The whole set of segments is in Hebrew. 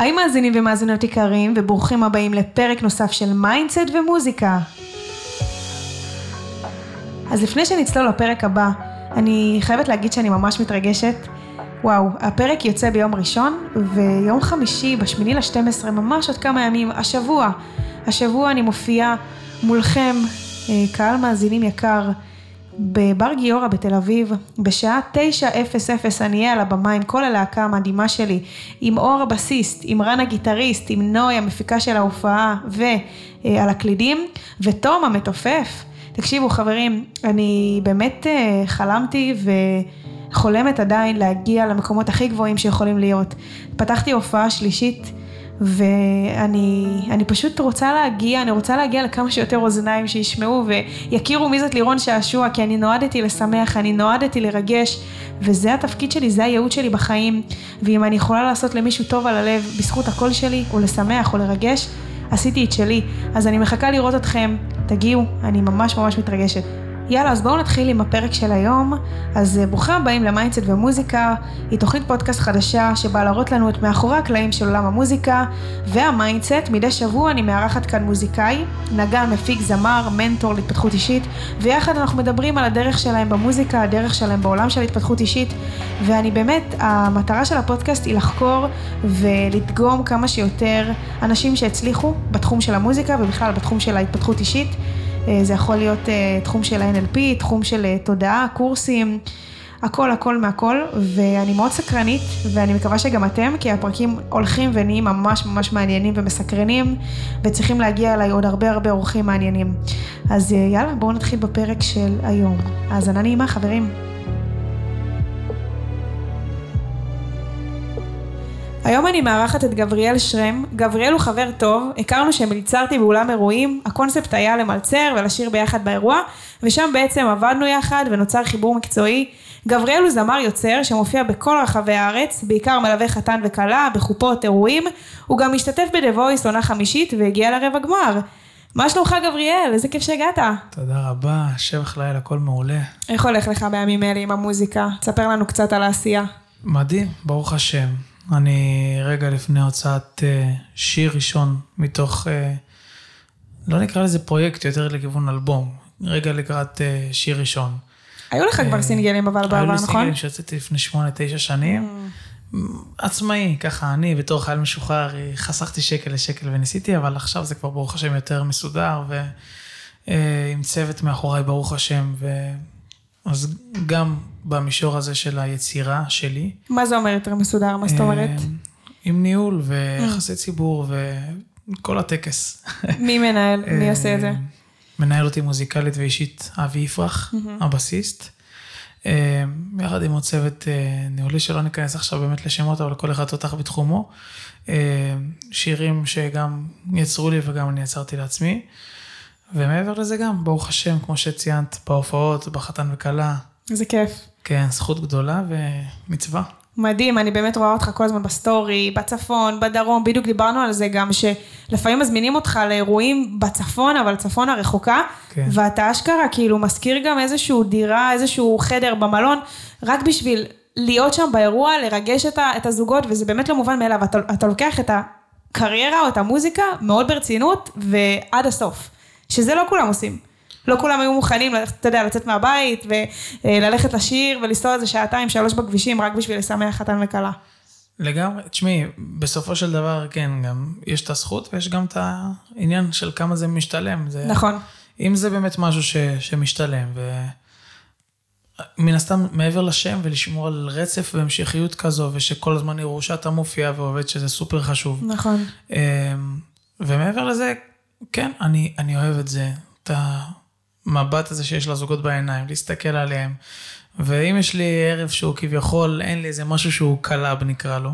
היי מאזינים ומאזינות יקרים, וברוכים הבאים לפרק נוסף של mindset ומוזיקה. אז לפני שנצלול לפרק הבא, אני חייבת להגיד שאני ממש מתרגשת. וואו, הפרק יוצא ביום ראשון, ויום חמישי, בשמיני לשתים עשרה, ממש עוד כמה ימים, השבוע. השבוע אני מופיעה מולכם, אה, קהל מאזינים יקר, בבר גיורא בתל אביב, בשעה 9:00 אני אהיה על הבמה עם כל הלהקה המדהימה שלי, עם אור הבסיסט, עם רן הגיטריסט, עם נוי המפיקה של ההופעה, ועל הקלידים, ותום המתופף. תקשיבו חברים, אני באמת אה, חלמתי וחולמת עדיין להגיע למקומות הכי גבוהים שיכולים להיות. פתחתי הופעה שלישית. ואני פשוט רוצה להגיע, אני רוצה להגיע לכמה שיותר אוזניים שישמעו ויכירו מי זאת לירון שעשוע, כי אני נועדתי לשמח, אני נועדתי לרגש, וזה התפקיד שלי, זה הייעוד שלי בחיים, ואם אני יכולה לעשות למישהו טוב על הלב בזכות הקול שלי, או לשמח או לרגש, עשיתי את שלי. אז אני מחכה לראות אתכם, תגיעו, אני ממש ממש מתרגשת. יאללה, אז בואו נתחיל עם הפרק של היום. אז אה, ברוכים הבאים ל mindset ומוזיקה, היא תוכנית פודקאסט חדשה שבאה להראות לנו את מאחורי הקלעים של עולם המוזיקה וה mindset. מדי שבוע אני מארחת כאן מוזיקאי, נגן, מפיק, זמר, מנטור להתפתחות אישית, ויחד אנחנו מדברים על הדרך שלהם במוזיקה, הדרך שלהם בעולם של התפתחות אישית, ואני באמת, המטרה של הפודקאסט היא לחקור ולדגום כמה שיותר אנשים שהצליחו בתחום של המוזיקה ובכלל בתחום של ההתפתחות אישית. אה, זה יכול להיות אה, תחום של ה-NLP, תחום של אה, תודעה, קורסים, הכל הכל מהכל, ואני מאוד סקרנית, ואני מקווה שגם אתם, כי הפרקים הולכים ונהיים ממש ממש מעניינים ומסקרנים, וצריכים להגיע אליי עוד הרבה הרבה אורחים מעניינים. אז יאללה, בואו נתחיל בפרק של היום. האזנה נעימה, חברים. היום אני מארחת את גבריאל שרם. גבריאל הוא חבר טוב, הכרנו שמליצרתי באולם אירועים, הקונספט היה למלצר ולשיר ביחד באירוע, ושם בעצם עבדנו יחד ונוצר חיבור מקצועי. גבריאל הוא זמר יוצר שמופיע בכל רחבי הארץ, בעיקר מלווה חתן וכלה, בחופות, אירועים. הוא גם משתתף ב-The Voice עונה חמישית והגיע לרבע גמר. מה שלומך גבריאל? איזה כיף שהגעת. תודה רבה, שבח לילה, הכל מעולה. איך הולך לך בימים אלה עם המוזיקה? תספר לנו קצת על העשייה. מדהים, ברוך השם. אני רגע לפני הוצאת uh, שיר ראשון מתוך, uh, לא נקרא לזה פרויקט, יותר לכיוון אלבום, רגע לקראת uh, שיר ראשון. היו לך כבר סינגלים אבל בעבר, נכון? היו לי סינגלים שיצאתי לפני שמונה, תשע שנים. Mm. עצמאי, ככה אני בתור חייל משוחרר חסכתי שקל לשקל וניסיתי, אבל עכשיו זה כבר ברוך השם יותר מסודר ועם צוות מאחוריי ברוך השם. ו... אז גם במישור הזה של היצירה שלי. מה זה אומר יותר מסודר? מה זאת אומרת? אה, עם ניהול ויחסי ציבור וכל הטקס. מי מנהל? מי אה, עושה את זה? מנהל אותי מוזיקלית ואישית אבי יפרח, הבסיסט. אה, יחד עם עוד צוות ניהולי שלא ניכנס עכשיו באמת לשמות, אבל כל אחד תותח בתחומו. שירים שגם יצרו לי וגם אני יצרתי לעצמי. ומעבר לזה גם, ברוך השם, כמו שציינת, בהופעות, בחתן וכלה. איזה כיף. כן, זכות גדולה ומצווה. מדהים, אני באמת רואה אותך כל הזמן בסטורי, בצפון, בדרום, בדיוק דיברנו על זה גם, שלפעמים מזמינים אותך לאירועים בצפון, אבל צפון הרחוקה, כן. ואתה אשכרה כאילו מזכיר גם איזשהו דירה, איזשהו חדר במלון, רק בשביל להיות שם באירוע, לרגש את, את הזוגות, וזה באמת לא מובן מאליו, אתה, אתה לוקח את הקריירה או את המוזיקה מאוד ברצינות ועד הסוף. שזה לא כולם עושים. לא כולם היו מוכנים, אתה יודע, לצאת מהבית וללכת לשיר ולסתור איזה שעתיים, שלוש בכבישים רק בשביל לשמח חתן וכלה. לגמרי, תשמעי, בסופו של דבר, כן, גם יש את הזכות ויש גם את העניין של כמה זה משתלם. זה, נכון. אם זה באמת משהו ש, שמשתלם, ומן הסתם, מעבר לשם ולשמור על רצף והמשכיות כזו, ושכל הזמן יראו שאתה מופיע ועובד, שזה סופר חשוב. נכון. אמ, ומעבר לזה, כן, אני, אני אוהב את זה, את המבט הזה שיש לזוגות בעיניים, להסתכל עליהם. ואם יש לי ערב שהוא כביכול, אין לי איזה משהו שהוא קרוב נקרא לו,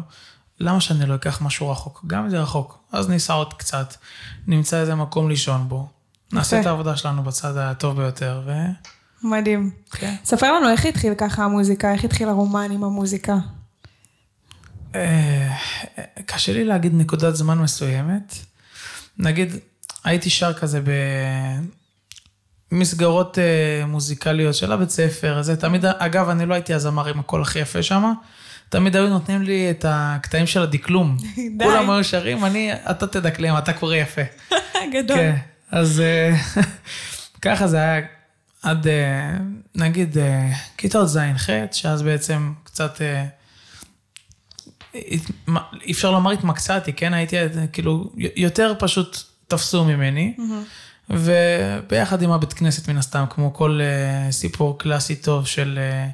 למה שאני לא אקח משהו רחוק? גם אם זה רחוק. אז ניסע עוד קצת, נמצא איזה מקום לישון בו, נעשה את העבודה שלנו בצד הטוב ביותר, ו... מדהים. כן. ספר לנו איך התחיל ככה המוזיקה, איך התחיל הרומן עם המוזיקה. אה, קשה לי להגיד נקודת זמן מסוימת. נגיד, הייתי שר כזה במסגרות uh, מוזיקליות של הבית ספר, זה תמיד, אגב, אני לא הייתי הזמר עם הקול הכי יפה שם, תמיד היו נותנים לי את הקטעים של הדקלום. די. כולם היו שרים, אני, אתה תדקלם, אתה קורא יפה. גדול. כן, אז אה, ככה זה היה עד, אה, נגיד, אה, כיתות ז'-ח', שאז בעצם קצת, אה, אי אפשר לומר התמקצעתי, כן? הייתי, אה, כאילו, יותר פשוט תפסו ממני. וביחד עם הבית כנסת מן הסתם, כמו כל אה, סיפור קלאסי טוב של, אה,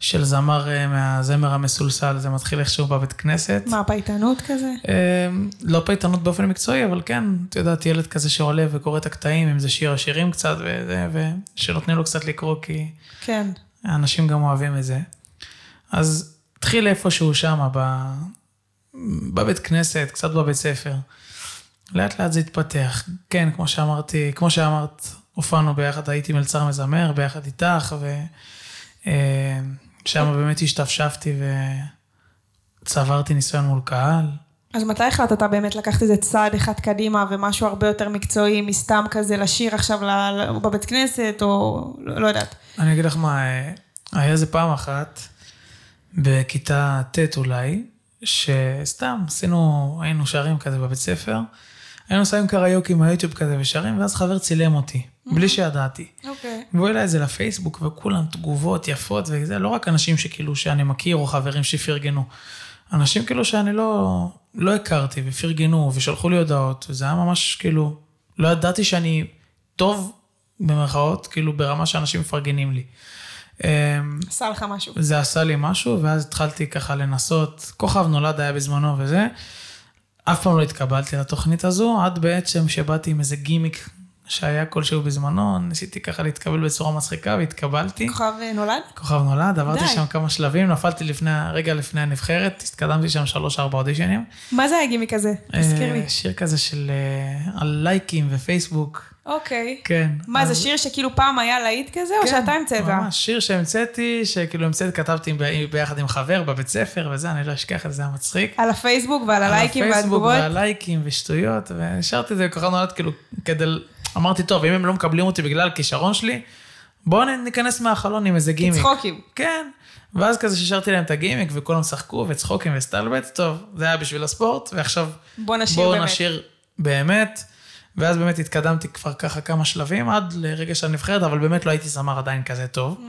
של זמר אה, מהזמר המסולסל, זה מתחיל איכשהו בבית כנסת. מה, פייטנות כזה? לא פייטנות באופן מקצועי, אבל כן, את יודעת, ילד כזה שעולה וקורא את הקטעים, אם זה שיר השירים קצת, וזה, ושנותנים לו קצת לקרוא, כי כן. האנשים גם אוהבים את זה. אז התחיל איפשהו שמה, ב... בבית כנסת, קצת בבית ספר. לאט לאט זה התפתח. כן, כמו שאמרתי, כמו שאמרת, הופענו ביחד, הייתי מלצר מזמר, ביחד איתך, ושם באמת השתפשפתי וצברתי ניסיון מול קהל. אז מתי החלטת באמת לקחת איזה צעד אחד קדימה ומשהו הרבה יותר מקצועי מסתם כזה לשיר עכשיו בבית כנסת או לא, לא יודעת. אני אגיד לך מה, אה, היה איזה פעם אחת, בכיתה ט' אולי, שסתם עשינו, היינו שרים כזה בבית ספר, היינו שמים קריוקי מהיוטיוב כזה ושרים, ואז חבר צילם אותי, בלי שידעתי. אוקיי. והוא העלה את זה לפייסבוק, וכולם תגובות יפות וזה, לא רק אנשים שכאילו שאני מכיר, או חברים שפרגנו. אנשים כאילו שאני לא, לא הכרתי, ופרגנו, ושלחו לי הודעות, וזה היה ממש כאילו, לא ידעתי שאני טוב, במרכאות, כאילו ברמה שאנשים מפרגנים לי. אמ, עשה לך משהו. זה עשה לי משהו, ואז התחלתי ככה לנסות, כוכב נולד היה בזמנו וזה. אף פעם לא התקבלתי לתוכנית הזו, עד בעצם שבאתי עם איזה גימיק שהיה כלשהו בזמנו, ניסיתי ככה להתקבל בצורה מצחיקה והתקבלתי. כוכב אה, נולד? כוכב נולד, עברתי די. שם כמה שלבים, נפלתי לפני, רגע לפני הנבחרת, התקדמתי שם שלוש-ארבע אודישנים. מה זה הגימיק הזה? תזכיר לי. אה, שיר כזה של, אה, על לייקים ופייסבוק, אוקיי. כן. מה, זה אז- שיר שכאילו פעם היה להיט כזה, או כן, שאתה המצאת? ממש, שיר שהמצאתי, שכאילו המצאתי, כתבתי ביחד עם חבר בבית ספר וזה, אני לא אשכח את זה, היה מצחיק. על הפייסבוק ועל הלייקים על הפייסבוק והתגובות? והלייקים ושטויות, והשארתי את זה בכוכב נולד, כאילו, כדי... אמרתי, טוב, אם הם לא מקבלים אותי בגלל הכישרון שלי, בואו ניכנס מהחלון עם איזה גימיק. צחוקים. כן. ואז כזה ששרתי להם את הגימיק, וכולם צחקו וצחוקים וסטלבט, טוב, זה היה בשביל הספורט, ועכשיו בוא נשאיר בואו באמת. נשאיר באמת. ואז באמת התקדמתי כבר ככה כמה שלבים עד לרגע של הנבחרת, אבל באמת לא הייתי זמר עדיין כזה טוב.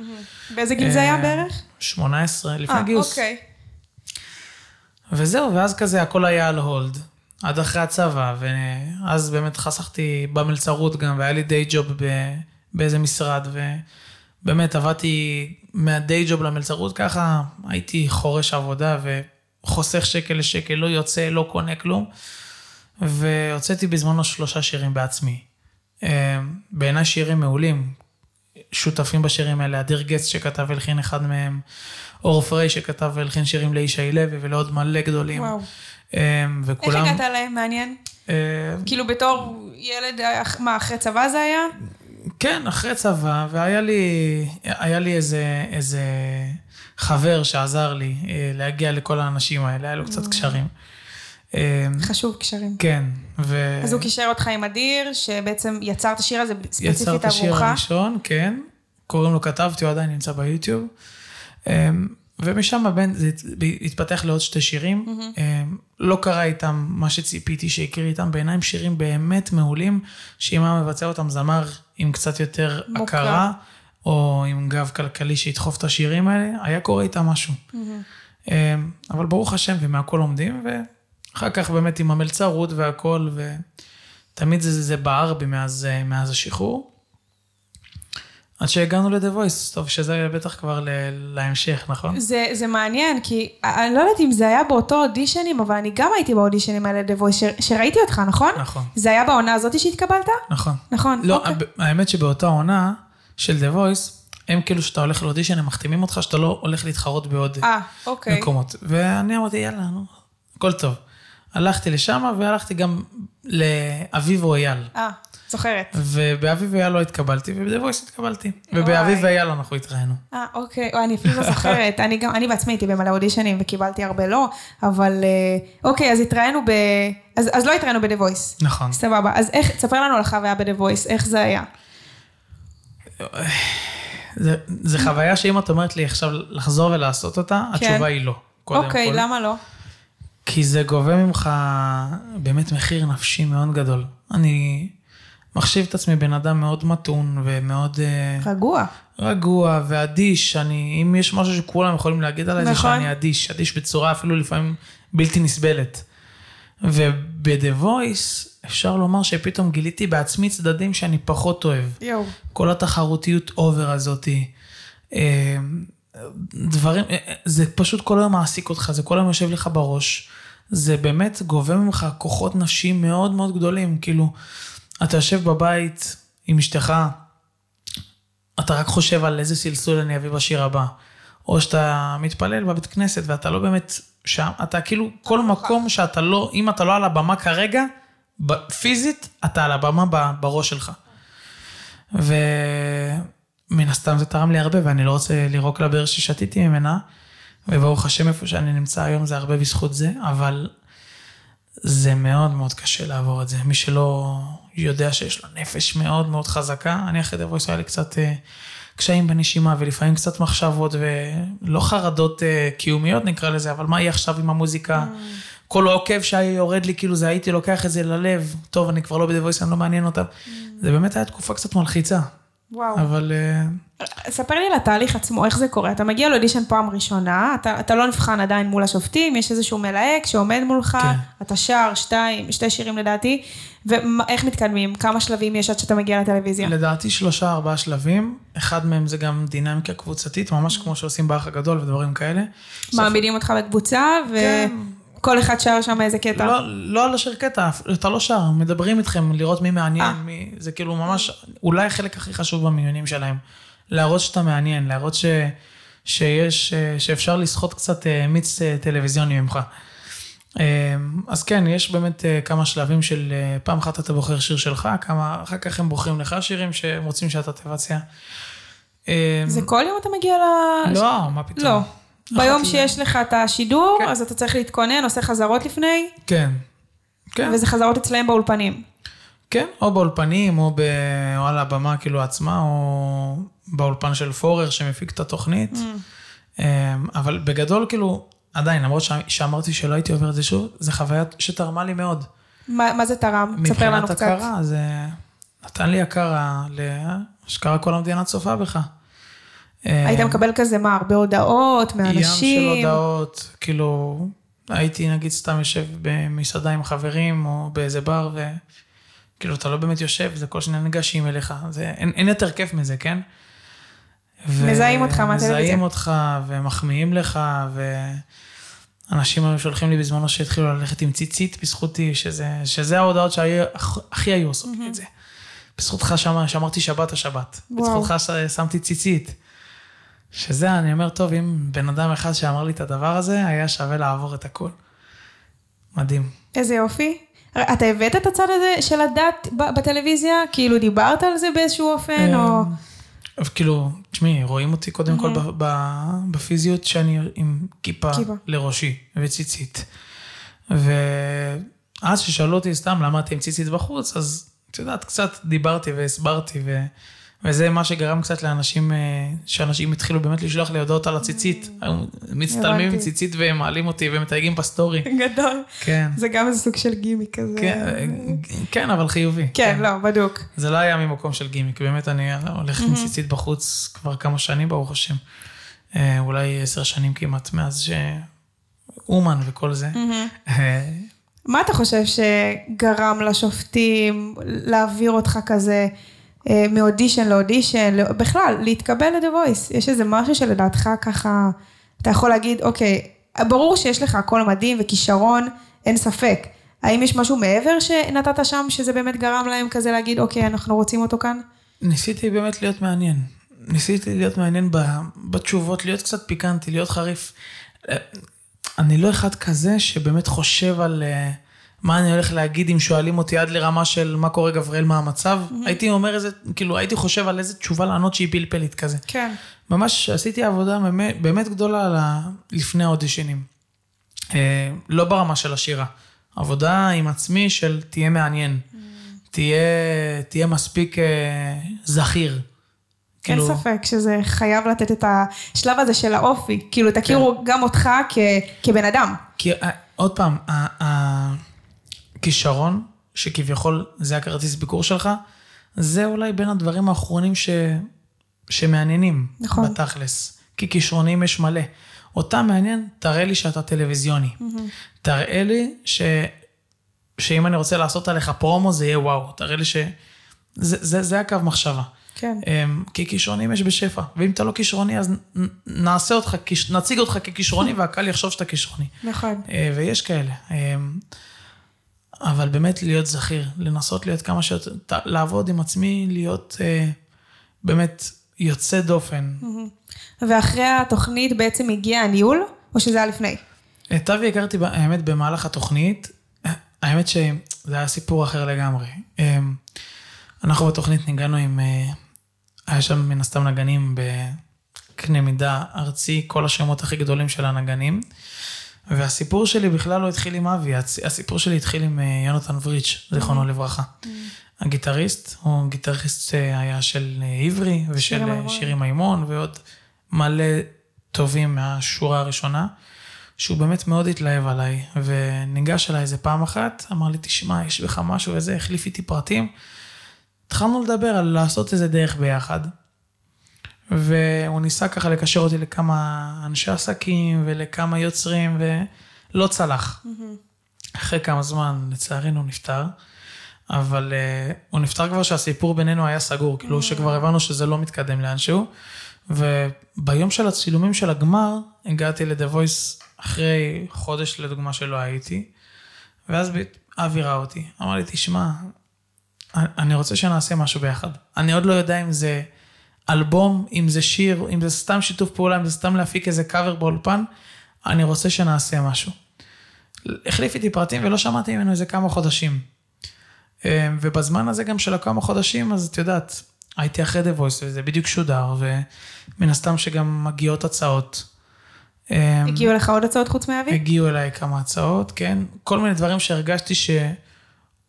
באיזה גיל זה היה אה, בערך? 18, לפני אה, גיוס. אוקיי. וזהו, ואז כזה הכל היה על הולד, עד אחרי הצבא, ואז באמת חסכתי במלצרות גם, והיה לי דיי ג'וב ב- באיזה משרד, ובאמת עבדתי מהדיי ג'וב למלצרות ככה, הייתי חורש עבודה וחוסך שקל לשקל, לא יוצא, לא קונה כלום, והוצאתי בזמנו שלושה שירים בעצמי. אה, בעיניי שירים מעולים, שותפים בשירים האלה, אדיר גץ שכתב והלחין אחד מהם, אור פריי שכתב והלחין שירים לישי לוי ולעוד מלא גדולים. וואו. אמ, איך וכולם... הגעת אליהם? מעניין. אמ, כאילו בתור ילד, אה, מה, אחרי צבא זה היה? כן, אחרי צבא, והיה לי, היה לי איזה, איזה חבר שעזר לי אה, להגיע לכל האנשים האלה, היה לו קצת קשרים. אמ, חשוב קשרים. כן, ו... אז הוא קישר אותך עם אדיר, שבעצם יצר את השיר הזה יצר ספציפית את השיר עבורך. הראשון, כן. קוראים לו כתבתי, הוא עדיין נמצא ביוטיוב. ומשם הבן, זה הת- התפתח לעוד שתי שירים. אמ, לא קרה איתם מה שציפיתי שיקרה איתם, בעיניי הם שירים באמת מעולים, שאם היה מבצע אותם זמר עם קצת יותר מוכר. הכרה, או עם גב כלכלי שידחוף את השירים האלה, היה קורה איתם משהו. אמ, אבל ברוך השם, ומהכל לומדים, ואחר כך באמת עם המלצרות והכל, ותמיד זה, זה בער בי מאז, אה, מאז השחרור. עד שהגענו ל-The Voice, טוב, שזה בטח כבר ל- להמשך, נכון? זה, זה מעניין, כי אני לא יודעת אם זה היה באותו אודישנים, אבל אני גם הייתי באודישנים האלה דה וויס, שראיתי אותך, נכון? נכון. זה היה בעונה הזאת שהתקבלת? נכון. נכון, לא, אוקיי. הב- האמת שבאותה עונה של The Voice, הם כאילו שאתה הולך לאודישן, הם מחתימים אותך שאתה לא הולך להתחרות בעוד אה, אוקיי. מקומות. ואני אמרתי, יאללה, נו, הכל טוב. הלכתי לשם, והלכתי גם לאביב או אייל. אה, זוכרת. ובאביב ואייל לא התקבלתי, וב-The Voice התקבלתי. ובאביב. ואייל אנחנו התראינו. אה, אוקיי, או, אני אפילו לא זוכרת. אני גם, אני בעצמי הייתי במלא אודישנים וקיבלתי הרבה לא, אבל אה, אוקיי, אז התראינו ב... אז, אז לא התראינו ב-The Voice. נכון. סבבה, אז איך, תספר לנו על החוויה ב-The Voice, איך זה היה? זה, זה חוויה שאם את אומרת לי עכשיו לחזור ולעשות אותה, כן. התשובה היא לא. אוקיי, כל. למה לא? כי זה גובה ממך באמת מחיר נפשי מאוד גדול. אני מחשיב את עצמי בן אדם מאוד מתון ומאוד אה, רגוע. רגוע ואדיש. אני, אם יש משהו שכולם יכולים להגיד עליי, זה נכון. שאני אדיש. אדיש בצורה אפילו לפעמים בלתי נסבלת. וב-The Voice אפשר לומר שפתאום גיליתי בעצמי צדדים שאני פחות אוהב. יואו. כל התחרותיות אובר הזאתי. אה, דברים, אה, זה פשוט כל היום מעסיק אותך, זה כל היום יושב לך בראש. זה באמת גובה ממך כוחות נפשיים מאוד מאוד גדולים. כאילו, אתה יושב בבית עם אשתך, אתה רק חושב על איזה סלסול אני אביא בשיר הבא. או שאתה מתפלל בבית כנסת ואתה לא באמת שם, אתה כאילו, כל מקום שאתה לא, אם אתה לא על הבמה כרגע, פיזית, אתה על הבמה בראש שלך. ומן הסתם זה תרם לי הרבה, ואני לא רוצה לירוק לבאר ששתיתי ממנה, וברוך השם איפה שאני נמצא היום זה הרבה בזכות זה, אבל זה מאוד מאוד קשה לעבור את זה. מי שלא יודע שיש לו נפש מאוד מאוד חזקה, אני אחרי היה לי קצת אה, קשיים בנשימה, ולפעמים קצת מחשבות, ולא חרדות אה, קיומיות נקרא לזה, אבל מה יהיה עכשיו עם המוזיקה? כל עוקב שיורד לי, כאילו זה הייתי לוקח את זה ללב, טוב, אני כבר לא בדבויס, אני לא מעניין אותם. זה באמת היה תקופה קצת מלחיצה, וואו. אבל אה, ספר לי על התהליך עצמו, איך זה קורה. אתה מגיע לאודישן פעם ראשונה, אתה, אתה לא נבחן עדיין מול השופטים, יש איזשהו מלהק שעומד מולך, כן. אתה שר שתיים, שתי שירים לדעתי, ואיך מתקדמים? כמה שלבים יש עד שאתה מגיע לטלוויזיה? לדעתי שלושה ארבעה שלבים, אחד מהם זה גם דינמיקה קבוצתית, ממש כמו שעושים באח הגדול ודברים כאלה. מעמידים אותך בקבוצה, כן. וכל אחד שר שם איזה קטע. לא, לא על השיר קטע, אתה לא שר, מדברים איתכם, לראות מי מעניין, אה. מי, זה כאילו ממש, אולי החלק הכי חשוב במיונים שלהם. להראות שאתה מעניין, להראות ש, שיש, אה, שאפשר לסחוט קצת אה, מיץ טלוויזיוני ממך. אז כן, יש באמת כמה שלבים של פעם אחת אתה בוחר שיר שלך, כמה, אחר כך הם בוחרים לך שירים שהם רוצים שאתה תבצע. זה כל יום אתה מגיע ל... לא, מה פתאום. לא. ביום ל- שיש לך את השידור, כן. אז אתה צריך להתכונן, עושה חזרות לפני, כן. כן. וזה חזרות אצלם באולפנים. כן, או באולפנים, או, ב... או על הבמה כאילו עצמה, או באולפן של פורר שמפיק את התוכנית. Mm. אמ, אבל בגדול, כאילו, עדיין, למרות ש... שאמרתי שלא הייתי עובר את זה שוב, זו חוויה שתרמה לי מאוד. מה, מה זה תרם? תספר לנו מבחינת קצת. הכרה, זה נתן לי הכרה לאשכרה כל המדינה צופה בך. היית אמ, מקבל כזה מה, הרבה הודעות מאנשים? ים של הודעות, כאילו, הייתי נגיד סתם יושב במסעדה עם חברים, או באיזה בר, וכאילו, אתה לא באמת יושב, זה כל שניה ניגשים אליך, זה, אין, אין יותר כיף מזה, כן? ו- מזהים אותך מהטלוויזיה. מזהים אותך, ומחמיאים לך, ואנשים היו שולחים לי בזמנו שהתחילו ללכת עם ציצית בזכותי, שזה, שזה ההודעות שהכי הכי היו עושות לי את זה. בזכותך שמ, שמרתי שבת השבת. וואו. בזכותך ש- שמתי ציצית. שזה, אני אומר, טוב, אם בן אדם אחד שאמר לי את הדבר הזה, היה שווה לעבור את הכל. מדהים. איזה יופי. אתה הבאת את הצד הזה של הדת בטלוויזיה? כאילו דיברת על זה באיזשהו אופן, או... אבל כאילו, תשמעי, רואים אותי קודם כל בפיזיות שאני עם כיפה. לראשי וציצית. ואז ששאלו אותי סתם למה אתה עם ציצית בחוץ, אז את יודעת, קצת דיברתי והסברתי, ו... וזה מה שגרם קצת לאנשים, אה, שאנשים התחילו באמת לשלוח לי הודעות על הציצית. היו מצטלמים עם. ציצית והם מעלים אותי ומתייגים בסטורי. גדול. כן. זה גם איזה סוג של גימיק כזה. כן, כן, אבל חיובי. כן, לא, בדוק. זה לא היה ממקום של גימיק, באמת אני הולך עם ציצית בחוץ כבר כמה שנים, ברוך השם. אה, אולי עשר שנים כמעט, מאז שאומן וכל זה. אה, מה אתה חושב שגרם לשופטים להעביר אותך כזה אה, מאודישן לאודישן, לא- בכלל, להתקבל ל-The Voice? יש איזה משהו שלדעתך ככה, אתה יכול להגיד, אוקיי, ברור שיש לך הכל מדהים וכישרון, אין ספק. האם יש משהו מעבר שנתת שם, שזה באמת גרם להם כזה להגיד, אוקיי, אנחנו רוצים אותו כאן? ניסיתי באמת להיות מעניין. ניסיתי להיות מעניין בתשובות, להיות קצת פיקנטי, להיות חריף. אה, אני לא אחד כזה שבאמת חושב על אה, מה אני הולך להגיד אם שואלים אותי עד לרמה של מה קורה גבריאל, מה המצב. הייתי אומר איזה, כאילו, הייתי חושב על איזה תשובה לענות שהיא פלפלית כזה. כן. ממש עשיתי עבודה באמת, באמת גדולה ה- לפני האודישנים. אה, לא ברמה של השירה. עבודה עם עצמי של תהיה מעניין. תהיה, תהיה מספיק אה, זכיר. אין ספק שזה חייב לתת את השלב הזה של האופי. כאילו, תכירו כן. גם אותך כ, כבן אדם. כי אה, עוד פעם, ה- הכישרון, שכביכול זה הכרטיס ביקור שלך, זה אולי בין הדברים האחרונים ש... שמעניינים. נכון. בתכלס. כי כישרונים יש מלא. אותה מעניין, תראה לי שאתה טלוויזיוני. תראה לי ש... שאם אני רוצה לעשות עליך פרומו, זה יהיה וואו. תראה לי ש... זה, זה, זה הקו מחשבה. כן. אמ, כי כישרונים יש בשפע, ואם אתה לא כישרוני, אז נעשה אותך, נציג אותך ככישרוני, והקהל יחשוב שאתה כישרוני. נכון. אה, ויש כאלה. אבל באמת להיות זכיר, לנסות להיות כמה שיותר, לעבוד עם עצמי, להיות אה, באמת יוצא דופן. ואחרי התוכנית בעצם הגיע הניהול, או שזה היה לפני? את אבי הכרתי, האמת, במהלך התוכנית. האמת שזה היה סיפור אחר לגמרי. אמ, אנחנו בתוכנית ניגענו עם... אה, היה שם מן הסתם נגנים בקנה מידה ארצי, כל השמות הכי גדולים של הנגנים. והסיפור שלי בכלל לא התחיל עם אבי, הסיפור שלי התחיל עם אה, יונתן וריץ', זיכרונו לברכה. הגיטריסט, הוא גיטריסט אה, היה של אה, עברי ושל שירי מימון. שירי מימון ועוד מלא טובים מהשורה הראשונה, שהוא באמת מאוד התלהב עליי, וניגש אליי איזה פעם אחת, אמר לי, תשמע, יש בך משהו וזה, החליף איתי פרטים. התחלנו לדבר על לעשות איזה דרך ביחד, והוא ניסה ככה לקשר אותי לכמה אנשי עסקים ולכמה יוצרים, ולא צלח. אחרי כמה זמן, לצערנו, נפטר. אבל uh, הוא נפטר כבר שהסיפור בינינו היה סגור, כאילו שכבר הבנו שזה לא מתקדם לאנשהו. וביום של הצילומים של הגמר, הגעתי ל-The Voice אחרי חודש לדוגמה שלא הייתי, ואז אבי ראה אותי, אמר לי, תשמע, אני רוצה שנעשה משהו ביחד. אני עוד לא יודע אם זה אלבום, אם זה שיר, אם זה סתם שיתוף פעולה, אם זה סתם להפיק איזה קאבר באולפן, אני רוצה שנעשה משהו. החליף איתי פרטים ולא שמעתי ממנו איזה כמה חודשים. אה, ובזמן הזה גם של הכמה חודשים, אז את יודעת, הייתי אחרי The Voice, וזה בדיוק שודר, ומן הסתם שגם מגיעות הצעות. אה, הגיעו לך עוד הצעות חוץ מאבי? הגיעו אליי כמה הצעות, כן? כל מיני דברים שהרגשתי ש...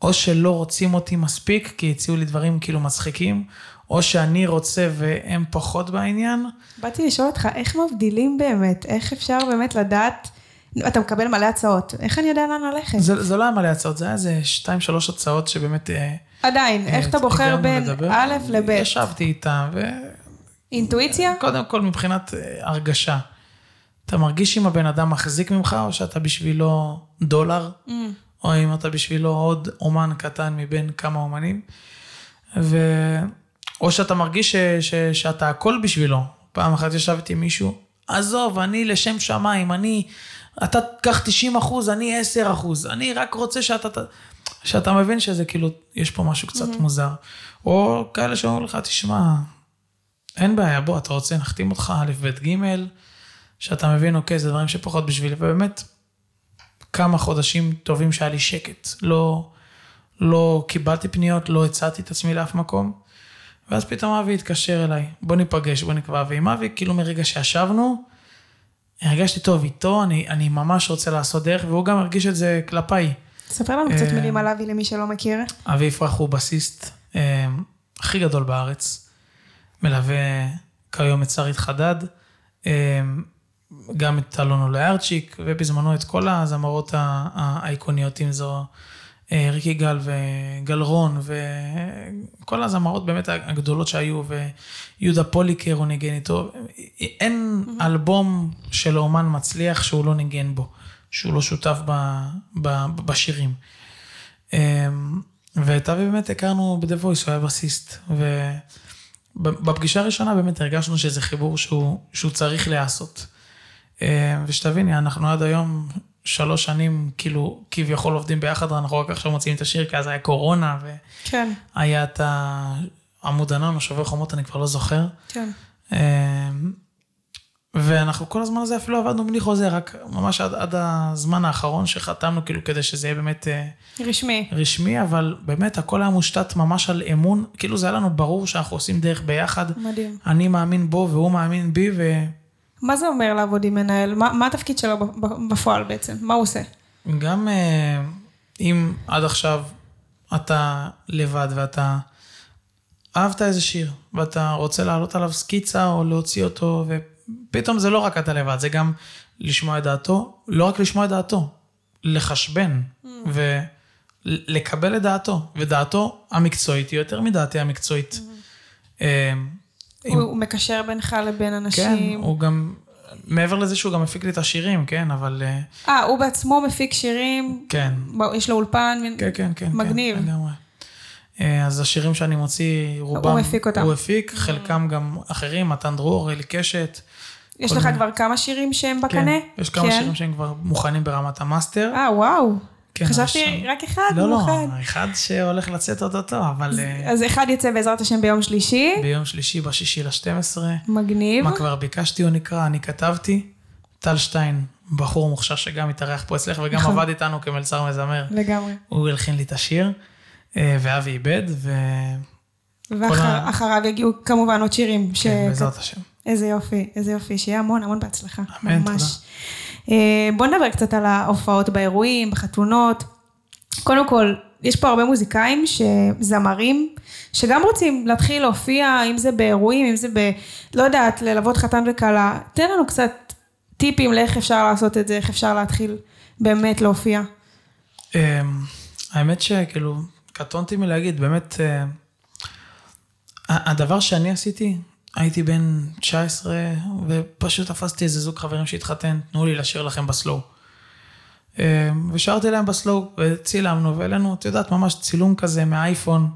או שלא רוצים אותי מספיק, כי הציעו לי דברים כאילו מצחיקים, או שאני רוצה והם פחות בעניין. באתי לשאול אותך, איך מבדילים באמת? איך אפשר באמת לדעת? אתה מקבל מלא הצעות, איך אני יודע לאן ללכת? זה, זה לא היה מלא הצעות, זה היה איזה שתיים, שלוש הצעות שבאמת... אה, עדיין, איך אתה בוחר הגענו בין לדבר. א' לב'? ישבתי איתם, ו... אינטואיציה? קודם כל מבחינת אה, הרגשה. אתה מרגיש אם הבן אדם מחזיק ממך, או שאתה בשבילו דולר, Mm. או אם אתה בשבילו עוד אומן קטן מבין כמה אומנים. ו... או שאתה מרגיש ש... ש... שאתה הכל בשבילו. פעם אחת ישבתי עם מישהו, עזוב, אני לשם שמיים, אני... אתה קח 90 אחוז, אני 10 אחוז. אני רק רוצה שאתה... שאתה מבין שזה כאילו, יש פה משהו קצת מוזר. או כאלה שאומרים לך, תשמע, אין בעיה, בוא, אתה רוצה, נחתים אותך א', ב', ג', שאתה מבין, אוקיי, זה דברים שפחות בשבילי, ובאמת, כמה חודשים טובים שהיה לי שקט. לא, לא קיבלתי פניות, לא הצעתי את עצמי לאף מקום. ואז פתאום אבי התקשר אליי, בוא ניפגש, בוא נקבע. ועם אבי, כאילו מרגע שישבנו, הרגשתי טוב איתו, אני, אני ממש רוצה לעשות דרך, והוא גם הרגיש את זה כלפיי. ספר לנו קצת אה, מילים על אבי למי שלא מכיר. אבי יפרח הוא בסיסט אה, הכי גדול בארץ, מלווה כיום את שרית חדד, אה, גם את אלונו לארצ'יק, ובזמנו את כל הזמרות האייקוניות, אם זו אה, ריקי גל וגל רון, וכל הזמרות באמת הגדולות שהיו, ויהודה פוליקר הוא ניגן איתו. אין אלבום של אומן מצליח שהוא לא ניגן בו, שהוא לא שותף ב, ב, בשירים. אמ, ואת אבי באמת הכרנו ב-The Voice, הוא היה בסיסט. ובפגישה הראשונה באמת הרגשנו שזה חיבור שהוא, שהוא צריך להיעשות. אמ, ושתביני, אנחנו עד היום שלוש שנים, כאילו, כביכול עובדים ביחד, אנחנו רק עכשיו מוציאים את השיר, כי אז היה קורונה, כן, והיה את העמוד ענן או שובר חומות, אני כבר לא זוכר. כן. אמ, ואנחנו כל הזמן הזה אפילו עבדנו בלי חוזה, רק ממש עד, עד הזמן האחרון שחתמנו, כאילו, כדי שזה יהיה באמת... אה, רשמי. רשמי, אבל באמת הכל היה מושתת ממש על אמון, כאילו זה היה לנו ברור שאנחנו עושים דרך ביחד. מדהים. אני מאמין בו והוא מאמין בי, מה זה אומר לעבוד עם מנהל? מה, מה התפקיד שלו בפועל בעצם? מה הוא עושה? וגם אה, אם עד עכשיו אתה לבד ואתה אהבת איזה שיר, ואתה רוצה להעלות עליו סקיצה או להוציא אותו, ופתאום זה לא רק אתה לבד, זה גם לשמוע את דעתו, לא רק לשמוע את דעתו, לחשבן, mm. ולקבל את דעתו, ודעתו המקצועית היא יותר מדעתי המקצועית. Mm. הוא, הוא מקשר בינך לבין אנשים. כן, הוא גם, מעבר לזה שהוא גם מפיק לי את השירים, כן, אבל... אה, אה הוא בעצמו מפיק שירים? כן. יש לו אולפן? כן, כן, כן. מגניב. כן, לגמרי. אה, אז השירים שאני מוציא, רובם... הוא מפיק אותם. הוא הפיק, חלקם גם אחרים, מתן דרור, אלי קשת. יש לך כבר כמה שירים שהם בקנה? כן, יש כמה כן. שירים שהם כבר מוכנים ברמת ה master. אה, וואו. כן, חשבתי שם... רק אחד, לא, לא, אחד שהולך לצאת אוטוטו, אבל... אז, אה, אז אחד יצא בעזרת השם ביום שלישי. ביום שלישי, בשישי ל-12. מגניב. מה כבר ביקשתי או נקרא, אני כתבתי. טל שטיין, בחור מוכשר שגם התארח פה אצלך, וגם נכון. עבד איתנו כמלצר מזמר. לגמרי. הוא הלחין לי את השיר, אה, ואבי איבד, ו... ואחריו יגיעו כמובן עוד שירים. כן, ש... בעזרת השם. איזה יופי, איזה יופי, שיהיה המון המון בהצלחה. אמן, ממש. תודה. אה, בוא נדבר קצת על ההופעות באירועים, בחתונות. קודם כל, יש פה הרבה מוזיקאים, שזמרים, שגם רוצים להתחיל להופיע, אם זה באירועים, אם זה ב... לא יודעת, ללוות חתן וכלה. תן לנו קצת טיפים לאיך אפשר לעשות את זה, איך אפשר להתחיל באמת להופיע. אמ, האמת שכאילו, קטונתי מלהגיד, באמת, אה, הדבר שאני עשיתי, הייתי בן 19, ופשוט תפסתי איזה זוג חברים שהתחתן, תנו לי לשיר לכם בסלואו. אמ, ושרתי להם בסלואו, וצילמנו, והעלינו, את יודעת, ממש צילום כזה מהאייפון,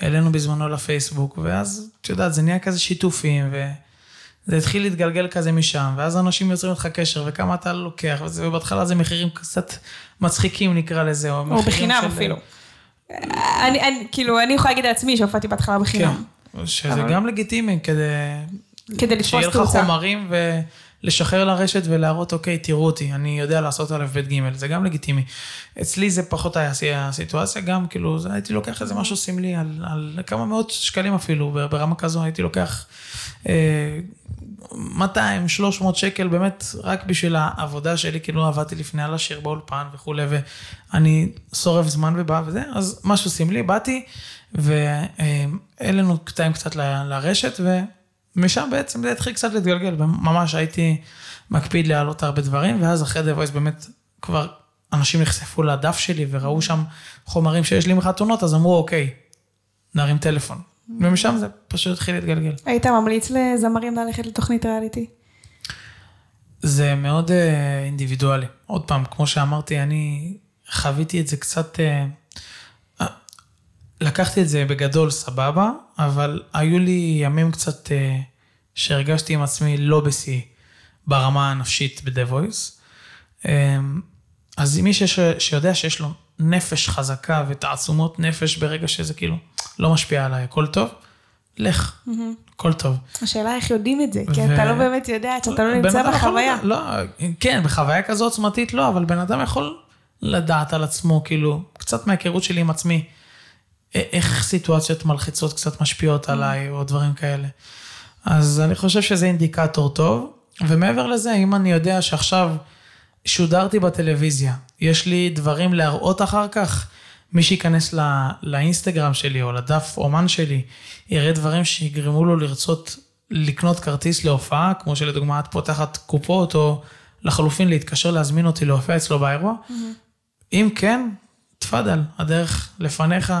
העלינו בזמנו לפייסבוק, ואז, את יודעת, זה נהיה כזה שיתופים, וזה התחיל להתגלגל כזה משם, ואז אנשים יוצרים איתך קשר, וכמה אתה לוקח, וזה, ובהתחלה זה מחירים קצת מצחיקים נקרא לזה, או, או בחינם של... אפילו. אני, אני, כאילו, אני יכולה להגיד לעצמי שהופעתי בהתחלה בחינם. כן. שזה אבל... גם לגיטימי כדי... כדי לתפוס תאוצה. שיהיה לך חומרים ולשחרר לרשת ולהראות, אוקיי, תראו אותי, אני יודע לעשות א', ב', ג', זה גם לגיטימי. אצלי זה פחות היה הסיטואציה, גם כאילו, זה, הייתי לוקח איזה משהו סמלי על, על כמה מאות שקלים אפילו, ברמה כזו הייתי לוקח אה, 200, 300 שקל, באמת, רק בשביל העבודה שלי, כאילו עבדתי לפני על השיר באולפן וכולי, ואני שורף זמן ובא וזה, אז משהו סמלי, באתי. והעלינו קטעים קצת לרשת, ומשם בעצם זה התחיל קצת להתגלגל, וממש הייתי מקפיד להעלות הרבה דברים, ואז אחרי The Voice באמת כבר אנשים נחשפו לדף שלי וראו שם חומרים שיש לי מחתונות, אז אמרו, אוקיי, נרים טלפון. ומשם זה פשוט התחיל להתגלגל. היית ממליץ לזמרים ללכת לתוכנית ריאליטי? זה מאוד uh, אינדיבידואלי. עוד פעם, כמו שאמרתי, אני חוויתי את זה קצת... Uh, לקחתי את זה בגדול סבבה, אבל היו לי ימים קצת uh, שהרגשתי עם עצמי לא בשיא ברמה הנפשית ב-The Voice. Um, אז מי שיש, שיודע שיש לו נפש חזקה ותעצומות נפש ברגע שזה כאילו לא משפיע עליי, הכל טוב, לך, mm-hmm. הכל טוב. השאלה איך יודעים את זה, ו... כי אתה לא באמת יודע, שאתה לא נמצא בחוויה. יכול, לא, כן, בחוויה כזו עוצמתית לא, אבל בן אדם יכול לדעת על עצמו, כאילו, קצת מההיכרות שלי עם עצמי. איך סיטואציות מלחיצות קצת משפיעות. עליי, או דברים כאלה. אז אני חושב שזה אינדיקטור טוב, ומעבר לזה, אם אני יודע שעכשיו שודרתי בטלוויזיה, יש לי דברים להראות אחר כך, מי שייכנס לא, לאינסטגרם שלי או לדף אומן שלי, יראה דברים שיגרמו לו לרצות לקנות כרטיס להופעה, כמו שלדוגמה את פותחת קופות, או לחלופין להתקשר להזמין אותי להופיע אצלו באירוע. Mm-hmm. אם כן, תפאדל, הדרך לפניך,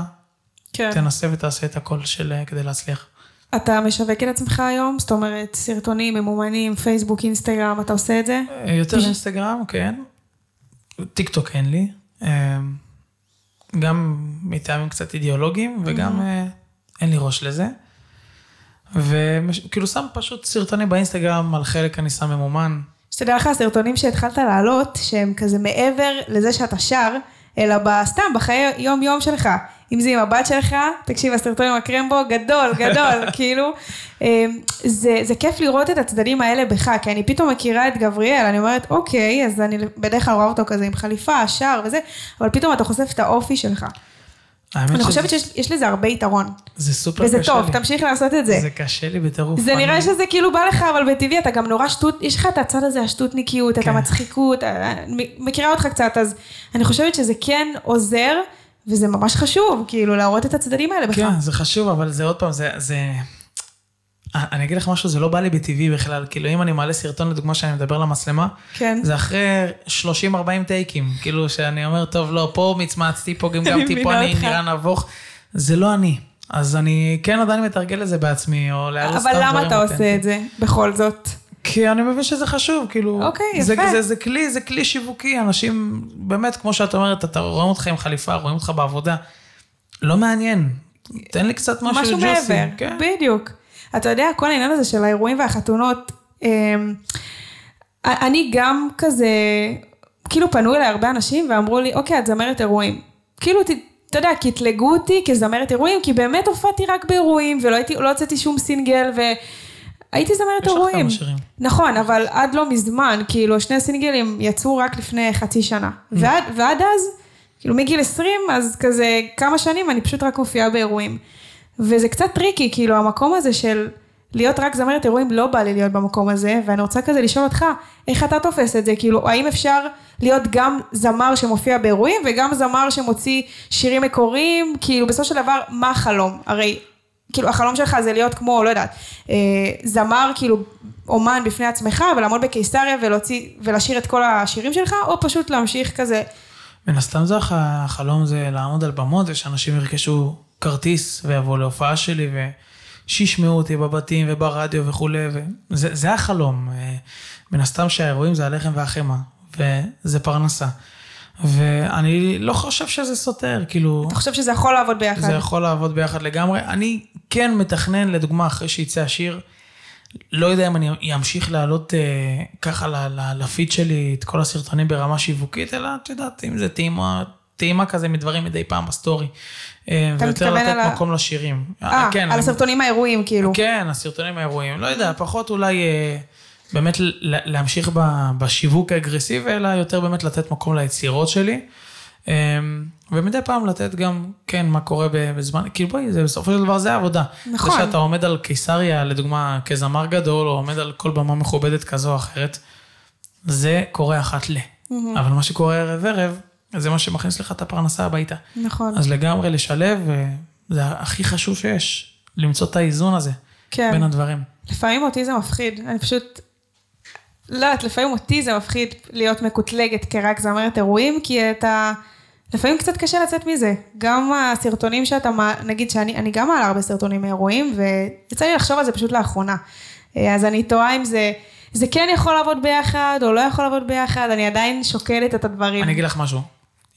כן. תנסה ותעשה את הכל של, אה, כדי להצליח. אתה משווק את עצמך היום? זאת אומרת, סרטונים ממומנים, פייסבוק, אינסטגרם, אתה עושה את זה? אה, יותר אינסטגרם, כן. טיק טוק אין לי. אה, גם מטעמים קצת אידיאולוגיים, וגם אין לי ראש לזה. וכאילו שם פשוט סרטונים באינסטגרם, על חלק אני שם ממומן. שתדע לך, הסרטונים שהתחלת לעלות, שהם כזה מעבר לזה שאתה שר, אלא בסתם, בחיי יום-יום שלך. אם זה עם הבת שלך, תקשיב, הסרטון עם הקרמבו, גדול, גדול, כאילו. אמ, זה, זה כיף לראות את הצדדים האלה בך, כי אני פתאום מכירה את גבריאל, אני אומרת, אוקיי, אז אני בדרך כלל רואה אותו כזה עם חליפה, שר וזה, אבל פתאום אתה חושף את האופי שלך. אני חושבת שיש לזה הרבה יתרון. זה סופר קשה לי. וזה טוב, תמשיך לעשות את זה. זה קשה לי בטירוף. זה נראה שזה כאילו בא לך, אבל בטבעי אתה גם נורא שטות, יש לך את הצד הזה, השטותניקיות, את כן. המצחיקות, מכירה אותך קצת, אז אני חושבת שזה כן עוזר. וזה ממש חשוב, כאילו, להראות את הצדדים האלה בכלל. כן, זה חשוב, אבל זה עוד פעם, זה... זה... אה, אני אגיד לך משהו, זה לא בא לי בטבעי בכלל. כאילו, אם אני מעלה סרטון, לדוגמה, שאני מדבר למצלמה, כן. זה אחרי 30-40 טייקים. כאילו, שאני אומר, טוב, לא, פה מצמצתי, פה גם אני גמתי, פה אני. נראה נבוך. זה לא אני. אז אני כן עדיין מתרגל את זה בעצמי, או להראות סתם אבל דברים למה אתה עושה. את זה, בכל זאת? כי אני מבין שזה חשוב, כאילו... אוקיי, זה, יפה. זה, זה כלי, זה כלי שיווקי, אנשים, באמת, כמו שאת אומרת, אתה רואים אותך עם חליפה, רואים אותך בעבודה. לא מעניין. תן לי קצת משהו, משהו ג'וסי. מעבר, כן. בדיוק. אתה יודע, כל העניין הזה של האירועים והחתונות, אמ, אני גם כזה, כאילו פנו אליי הרבה אנשים ואמרו לי, אוקיי, את זמרת אירועים. כאילו, ת- אתה יודע, קטלגו אותי כזמרת אירועים, כי באמת הופעתי רק באירועים, ולא הייתי, לא הוצאתי שום סינגל, והייתי זמרת יש לך אירועים. כמה שירים. נכון, אבל עד לא מזמן, כאילו, שני סינגלים יצאו רק לפני חצי שנה. Mm. ועד, ועד אז, כאילו מגיל 20, אז כזה כמה שנים אני פשוט רק מופיעה באירועים. וזה קצת tricky, כאילו, המקום הזה של להיות רק זמרת אירועים, לא בא לי להיות במקום הזה, ואני רוצה כזה לשאול אותך, איך אתה תופס את זה? כאילו, האם אפשר להיות גם זמר שמופיע באירועים, וגם זמר שמוציא שירים מקוריים? כאילו, בסופו של דבר, מה החלום? הרי, כאילו, החלום שלך זה להיות כמו, לא יודעת, אה, זמר, כאילו, אומן בפני עצמך, ולעמוד בקיסריה ולהוציא, ולשיר את כל השירים שלך, או פשוט להמשיך כזה, מן הסתם זה הח- החלום זה לעמוד על במות ושאנשים ירכשו כרטיס ויבואו להופעה שלי ושישמעו אותי בבתים וברדיו וכולי, וזה זה החלום. אה, מן הסתם שהאירועים זה הלחם והחמאה, וזה פרנסה. ואני לא חושב שזה סותר, כאילו, אתה חושב שזה יכול לעבוד ביחד? זה יכול לעבוד ביחד לגמרי. אני כן מתכנן, לדוגמה, אחרי שיצא השיר, לא יודע אם אני אמשיך להעלות אה, ככה ל- ל- לפיד שלי את כל הסרטונים ברמה שיווקית, אלא את יודעת, אם זה טעימה, טעימה כזה מדברים מדי פעם ב story. אה, אתה ויותר מתכוון לתת על ה- מקום לשירים. אה, כן, על אני- הסרטונים האירועים, כאילו. כן, הסרטונים האירועים, לא יודע, פחות אולי אה, באמת להמשיך בשיווק האגרסיבי, אלא יותר באמת לתת מקום ליצירות שלי. אה, ומדי פעם לתת גם, כן, מה קורה בזמן, כאילו בואי, זה בסופו של דבר זה העבודה. נכון. זה שאתה עומד על קיסריה, לדוגמה, כזמר גדול, או עומד על כל במה מכובדת כזו או אחרת, זה קורה אחת ל. אבל מה שקורה ערב ערב, זה מה שמכניס לך את הפרנסה הביתה. נכון. אז לגמרי לשלב, אה, זה הכי חשוב שיש, למצוא את האיזון הזה כן. בין הדברים. לפעמים אותי זה מפחיד, אני פשוט... לא יודעת, לפעמים אותי זה מפחיד להיות מקוטלגת כרק זמרת אירועים, כי אתה... לפעמים קצת קשה לצאת מזה. גם הסרטונים שאתה, נגיד שאני אני גם מעלה הרבה סרטונים מאירועים, ויצא לי לחשוב על זה פשוט לאחרונה. אה, אז אני תוהה אם זה, זה כן יכול לעבוד ביחד, או לא יכול לעבוד ביחד, אני עדיין שוקלת את הדברים. אני אגיד לך משהו,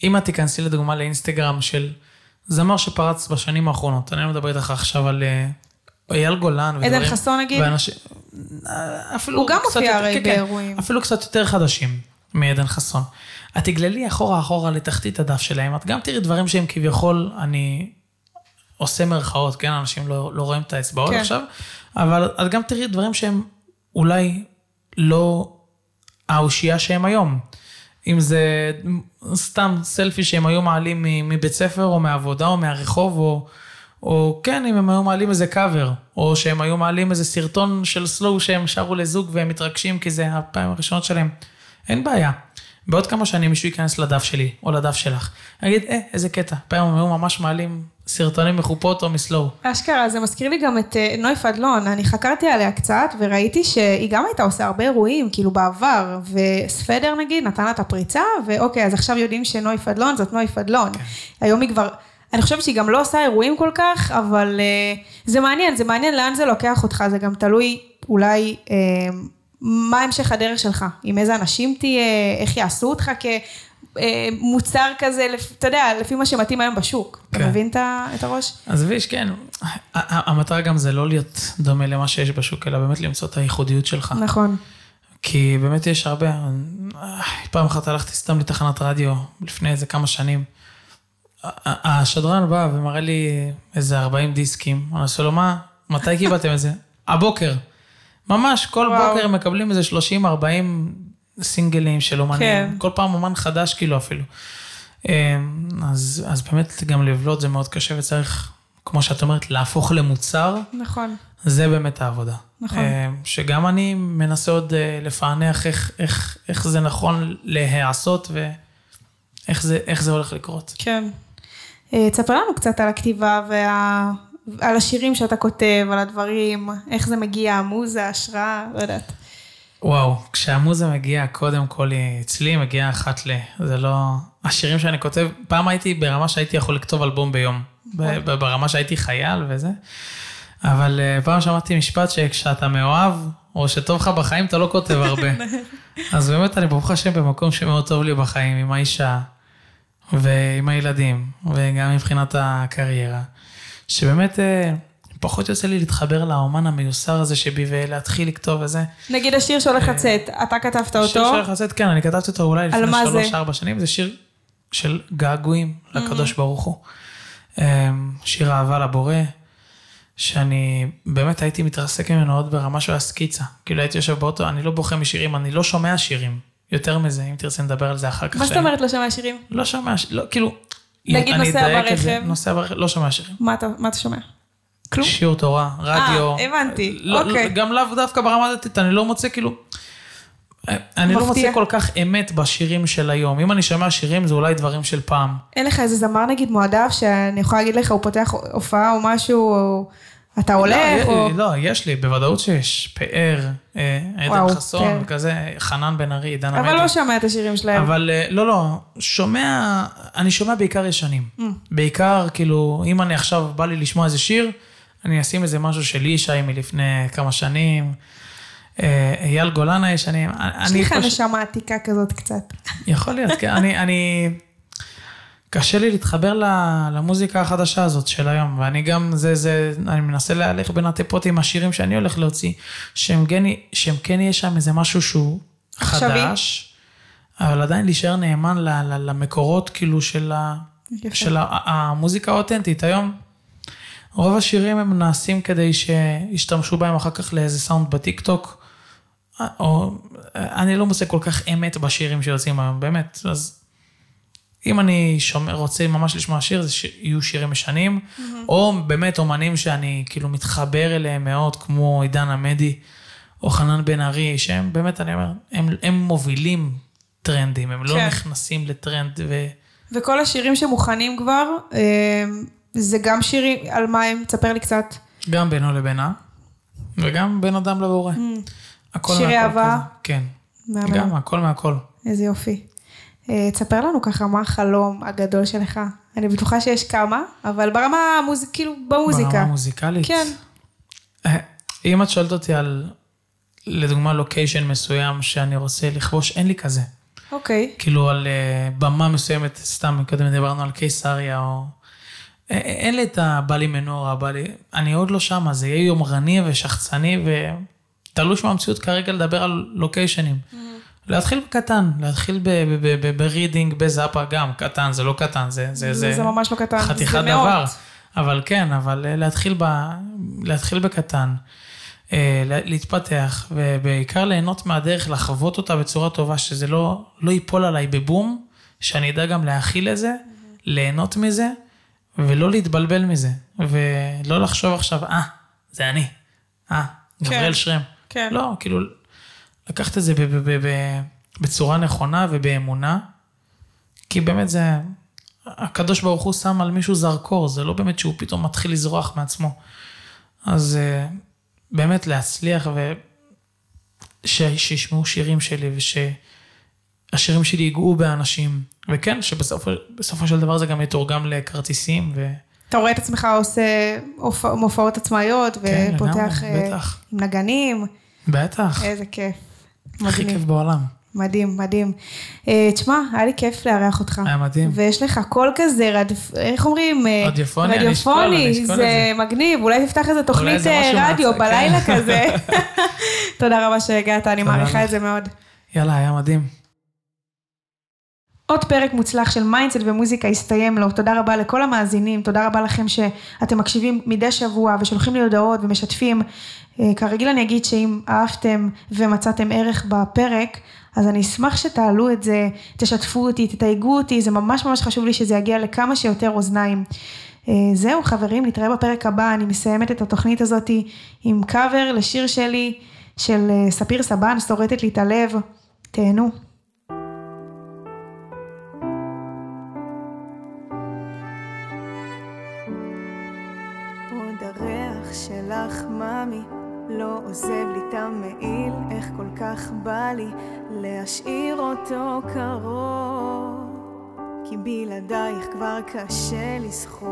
אם את תיכנסי לדוגמה לאינסטגרם של זמר שפרץ בשנים האחרונות, אני לא מדבר איתך עכשיו על אה, אייל גולן ודברים. עדן חסון, נגיד? ואנשים, אפילו הוא גם מופיע הרי כן, כן, באירועים. אפילו קצת יותר חדשים מעדן חסון. את תגללי אחורה אחורה לתחתית הדף שלהם, את גם תראי דברים שהם כביכול, אני עושה מרכאות, כן? אנשים לא, לא רואים את האצבעות כן. עכשיו, אבל את גם תראי דברים שהם אולי לא האושייה שהם היום. אם זה סתם סלפי שהם היו מעלים מבית ספר או מעבודה או מהרחוב, או, או כן, אם הם היו מעלים איזה קאבר, או שהם היו מעלים איזה סרטון של סלואו שהם שרו לזוג והם מתרגשים כי זה הפעם הראשונות שלהם. אין בעיה. בעוד כמה שנים מישהו ייכנס לדף שלי, או לדף שלך, יגיד, אה, איזה קטע. פעם הם היו ממש מעלים סרטונים מחופות או מסלואו. אשכרה, זה מזכיר לי גם את אה, נוי פדלון, אני חקרתי עליה קצת וראיתי שהיא גם הייתה עושה הרבה אירועים, כאילו בעבר, וספדר נגיד נתן לה את הפריצה, ואוקיי, אז עכשיו יודעים שנוי פדלון זאת נוי פדלון. היום היא כבר, אני חושבת שהיא גם לא עושה אירועים כל כך, אבל אה, זה מעניין, זה מעניין לאן זה לוקח אותך, זה גם תלוי אולי אה, מה המשך הדרך שלך, עם איזה אנשים תהיה, איך יעשו אותך כ... אה, כזה, אתה יודע, לפי מה שמתאים היום בשוק. אתה כן. מבין את הראש? אז ויש, כן, המטרה גם זה לא להיות דומה למה שיש בשוק, אלא באמת למצוא את הייחודיות שלך. נכון. כי באמת יש הרבה, פעם אחת הלכתי סתם לתחנת רדיו לפני איזה כמה שנים. השדרן בא ומראה לי איזה 40 דיסקים, אני עושה לו, מה, מתי קיבלתם את זה? הבוקר. ממש, כל וואו. בוקר מקבלים איזה 30-40 סינגלים של אומנים, כן. כל פעם אומן חדש כאילו אפילו. אה, אז, אז באמת גם לבלוט זה מאוד קשה וצריך, כמו שאת אומרת, להפוך למוצר. נכון. זה באמת העבודה. נכון. אה, שגם אני מנסה עוד אה, לפענח איך, איך, איך זה נכון להיעשות ואיך זה, זה הולך לקרות. כן. אה, תספר לנו קצת על הכתיבה וה... על השירים שאתה כותב, על הדברים, איך זה מגיע, המוזה, השראה, לא יודעת. וואו, כשהמוזה מגיעה, קודם כל היא אצלי, מגיעה אחת ל... זה לא... השירים שאני כותב, פעם הייתי ברמה שהייתי יכול לכתוב אלבום ביום. ברמה שהייתי חייל וזה. אבל אה, פעם שמעתי משפט שכשאתה מאוהב, או שטוב לך בחיים, אתה לא כותב הרבה. אז באמת, אני ברוך השם במקום שמאוד טוב לי בחיים, עם האישה, ועם הילדים, וגם מבחינת הקריירה. שבאמת, אה, פחות יוצא לי להתחבר לאומן המיוסר הזה שבי ולהתחיל לכתוב וזה. נגיד השיר שהולך לצאת, אתה כתבת אותו, שיר שהולך לצאת, כן, אני כתבתי אותו אולי לפני? שלוש-ארבע שנים, זה שיר של געגועים לקדוש ברוך הוא. אמ, שיר אהבה לבורא, שאני באמת הייתי מתרסק ממנו עוד ברמה של הסקיצה. כאילו הייתי יושב באוטו, אני לא בוכה משירים, אני לא שומע שירים. יותר מזה, אם תרצה נדבר על זה אחר כך. מה זאת אומרת לא שומע שירים? לא שומע, לא, כאילו... נגיד נוסע ברכב. נוסע ברכב, לא שומע שירים. מה אתה, מה אתה שומע? כלום? שיעור תורה, רדיו. אה, הבנתי, לא, אוקיי. לא, גם לאו דווקא ברמה דתית, אני לא מוצא כאילו... אני לא. מוצא כל כך אמת בשירים של היום. אם אני שומע שירים, זה אולי דברים של פעם. אין לך איזה זמר נגיד מועדף שאני יכולה להגיד לך, הוא פותח הופעה או משהו, או אתה הולך, לא, או... לא, יש לי, בוודאות שיש. פאר, אה, עדן חסון, פאר. וכזה, חנן בן ארי, עידן עמדי. אבל לא שומע את השירים שלהם. אבל אה, לא, לא, שומע, אני שומע בעיקר ישנים. Mm. בעיקר, כאילו, אם אני עכשיו בא לי לשמוע איזה שיר, אני אשים איזה משהו של ישי מלפני כמה שנים, אה, אייל גולן הישנים. יש לך נשמה עתיקה כזאת קצת. יכול להיות, כן. אני, אני... קשה לי להתחבר למוזיקה החדשה הזאת של היום, ואני גם, זה, זה, אני מנסה להלך בין הטיפות עם השירים שאני הולך להוציא, שהם כן, שהם כן יהיה שם איזה משהו שהוא עכשווי. חדש, אבל עדיין להישאר נאמן ל, ל, למקורות, כאילו, של, ה. של ה, המוזיקה האותנטית. היום, רוב השירים הם נעשים כדי שישתמשו בהם אחר כך לאיזה סאונד בטיקטוק, או אני לא מוצא כל כך אמת בשירים שיוצאים היום, באמת. אז אם אני שומע, רוצה ממש לשמוע שיר, זה שיהיו שירים ישנים, או באמת אומנים שאני כאילו מתחבר אליהם מאוד, כמו עידן עמדי, או חנן בן ארי, שהם באמת, אני אומר, הם, הם מובילים טרנדים, הם לא כן. נכנסים לטרנד ו... וכל השירים שמוכנים כבר, אה, זה גם שירים, על מה הם? תספר לי קצת. גם בינו לבינה, וגם בין אדם לבורא. הכל. שירי אהבה? כן. גם הכל מהכל. איזה יופי. אה, תספר לנו ככה מה החלום הגדול שלך. אני בטוחה שיש כמה, אבל ברמה המוז... כאילו במוזיקה. ברמה המוזיקלית. כן. אה, אם את שואלת אותי על, לדוגמה, לוקיישן מסוים שאני רוצה לכבוש, אין לי כזה. אוקיי. כאילו על אה, במה מסוימת, סתם קודם דיברנו על קיסריה, או... אין לי את הבא לי מנורה, בא לי... אני עוד לא שמה, זה יהיה יומרני ושחצני, ותלוש מהמציאות כרגע לדבר על לוקיישנים. להתחיל בקטן, להתחיל ברידינג, בזאפה גם, קטן, זה לא קטן, זה... זה, זה, זה ממש לא קטן. חתיכת זה דבר. מאות. אבל כן, אבל אה, להתחיל, ב, להתחיל בקטן, אה, לה- להתפתח, ובעיקר ליהנות מהדרך, לחוות אותה בצורה טובה, שזה לא, לא ייפול עליי בבום, שאני אדע גם להכיל את זה, ליהנות מזה, ולא להתבלבל מזה, ולא לחשוב עכשיו, אה, זה אני, אה, גבריאל שרם. כן. לא, כאילו, לקחת את זה בצורה נכונה ובאמונה, כי באמת זה, הקדוש ברוך הוא שם על מישהו זרקור, זה לא באמת שהוא פתאום מתחיל לזרוח מעצמו. אז אה, באמת להצליח וש- שישמעו שירים שלי ושהשירים שלי ייגעו באנשים, וכן, שבסופו בסופו של דבר זה גם יתורגם לכרטיסים, ו... אתה רואה את עצמך עושה מופעות עצמאיות, כן, ופותח לגמרי, אה. עם נגנים, בטח, איזה כיף. הכי. כיף בעולם. מדהים, מדהים. אה, תשמע, היה לי כיף לארח אותך. היה מדהים. ויש לך קול כזה. איך אומרים? אה, רדיופוני, אני אשקול, אני אשקול את זה זה. מגניב, אולי תפתח איזה תוכנית אה, רדיו מהצד, בלילה כן. כזה. תודה רבה שהגעת, אני מעריכה. את זה מאוד. יאללה, היה מדהים. עוד פרק מוצלח של mindset ומוזיקה הסתיים לו. תודה רבה לכל המאזינים, תודה רבה לכם שאתם מקשיבים מדי שבוע ושולחים לי הודעות ומשתפים. אה, כרגיל אני אגיד שאם אהבתם ומצאתם ערך בפרק, אז אני אשמח שתעלו את זה, תשתפו אותי, תתייגו אותי, זה ממש ממש חשוב לי שזה יגיע לכמה שיותר אוזניים. אה, זהו חברים, נתראה בפרק הבא, אני מסיימת את התוכנית הזאת עם קאבר לשיר שלי של אה, ספיר סבן, שורטת לי את הלב. תהנו. עוזב לי את המעיל, איך כל כך בא לי להשאיר אותו קרוב. כי בלעדייך כבר קשה לסחוב.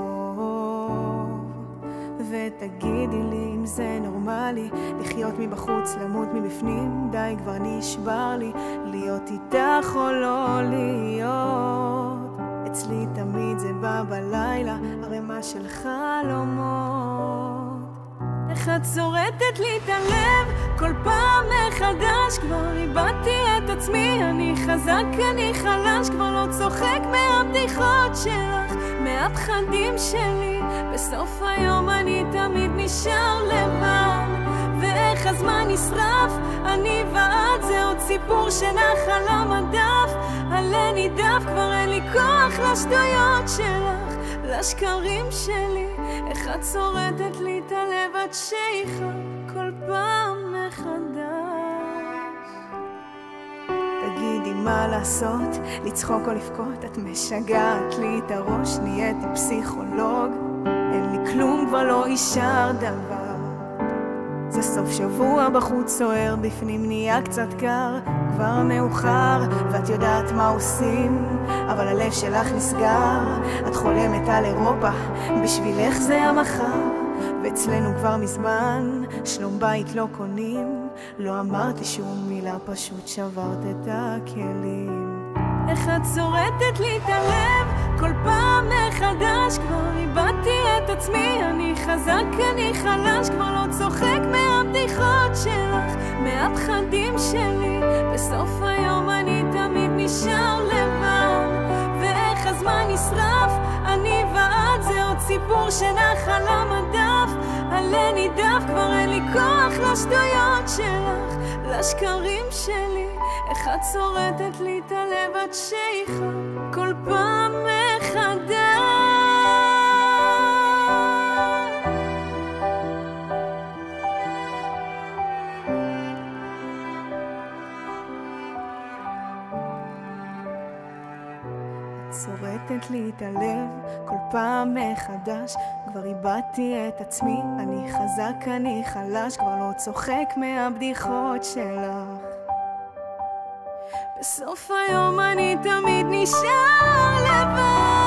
ותגידי לי אם זה נורמלי, לחיות מבחוץ, למות מבפנים, די כבר נשבר לי, להיות איתך או לא להיות. אצלי תמיד זה בא בלילה, ערימה של חלומות. איך את שורטת לי את הלב, כל פעם מחדש כבר איבדתי את עצמי, אני חזק, אני חלש, כבר לא צוחק מהבדיחות שלך, מהפחדים שלי, בסוף היום אני תמיד נשאר לבד. ואיך הזמן נשרף, אני ואת זה עוד סיפור שנח על המדף, עלה נידף, כבר אין לי כוח לשטויות שלך, לשקרים שלי, איך את שורטת לי את הלב עד שאיכה כל פעם מחדש. תגידי מה לעשות, לצחוק או לבכות, את משגעת לי את הראש, נהייתי פסיכולוג, אין לי כלום, כבר לא יישאר דבר. זה סוף שבוע בחוץ סוער, בפנים נהיה קצת קר, כבר מאוחר, ואת יודעת מה עושים, אבל הלב שלך נסגר, את חולמת על אירופה, בשבילך זה המחר, ואצלנו כבר מזמן, שלום בית לא קונים, לא אמרתי שום מילה, פשוט שברת את הכלים. איך את שורטת לי את הלב, כל פעם מחדש כבר איבדתי את עצמי, אני חזק, אני חלש, כבר לא צוחק מהבדיחות שלך, מהפחדים שלי, בסוף היום אני תמיד נשאר לבד, ואיך הזמן נשרף, אני ואת זה עוד סיפור שנח על המדף, עלה נידף, כבר אין לי כוח לשטויות שלך, לשקרים שלי, איך את שורטת לי את הלב עד שאיכה כל פעם מחדש. שורטת לי את הלב כל פעם מחדש. כבר איבדתי את עצמי, אני חזק, אני חלש כבר לא צוחק מהבדיחות שלך. בסוף היום אני תמיד נשאר לבד.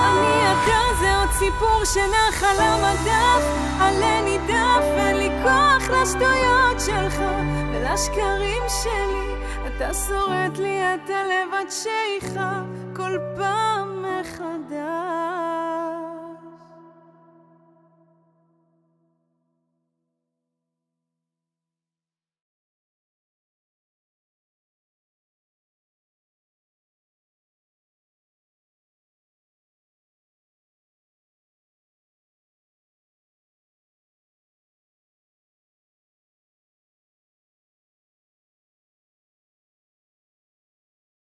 אני אתה זה עוד סיפור שנח על המדף. עלה נידף, אין לי כוח לשטויות שלך ולשקרים שלי. אתה שורט לי את הלב עד שאיכה כל פעם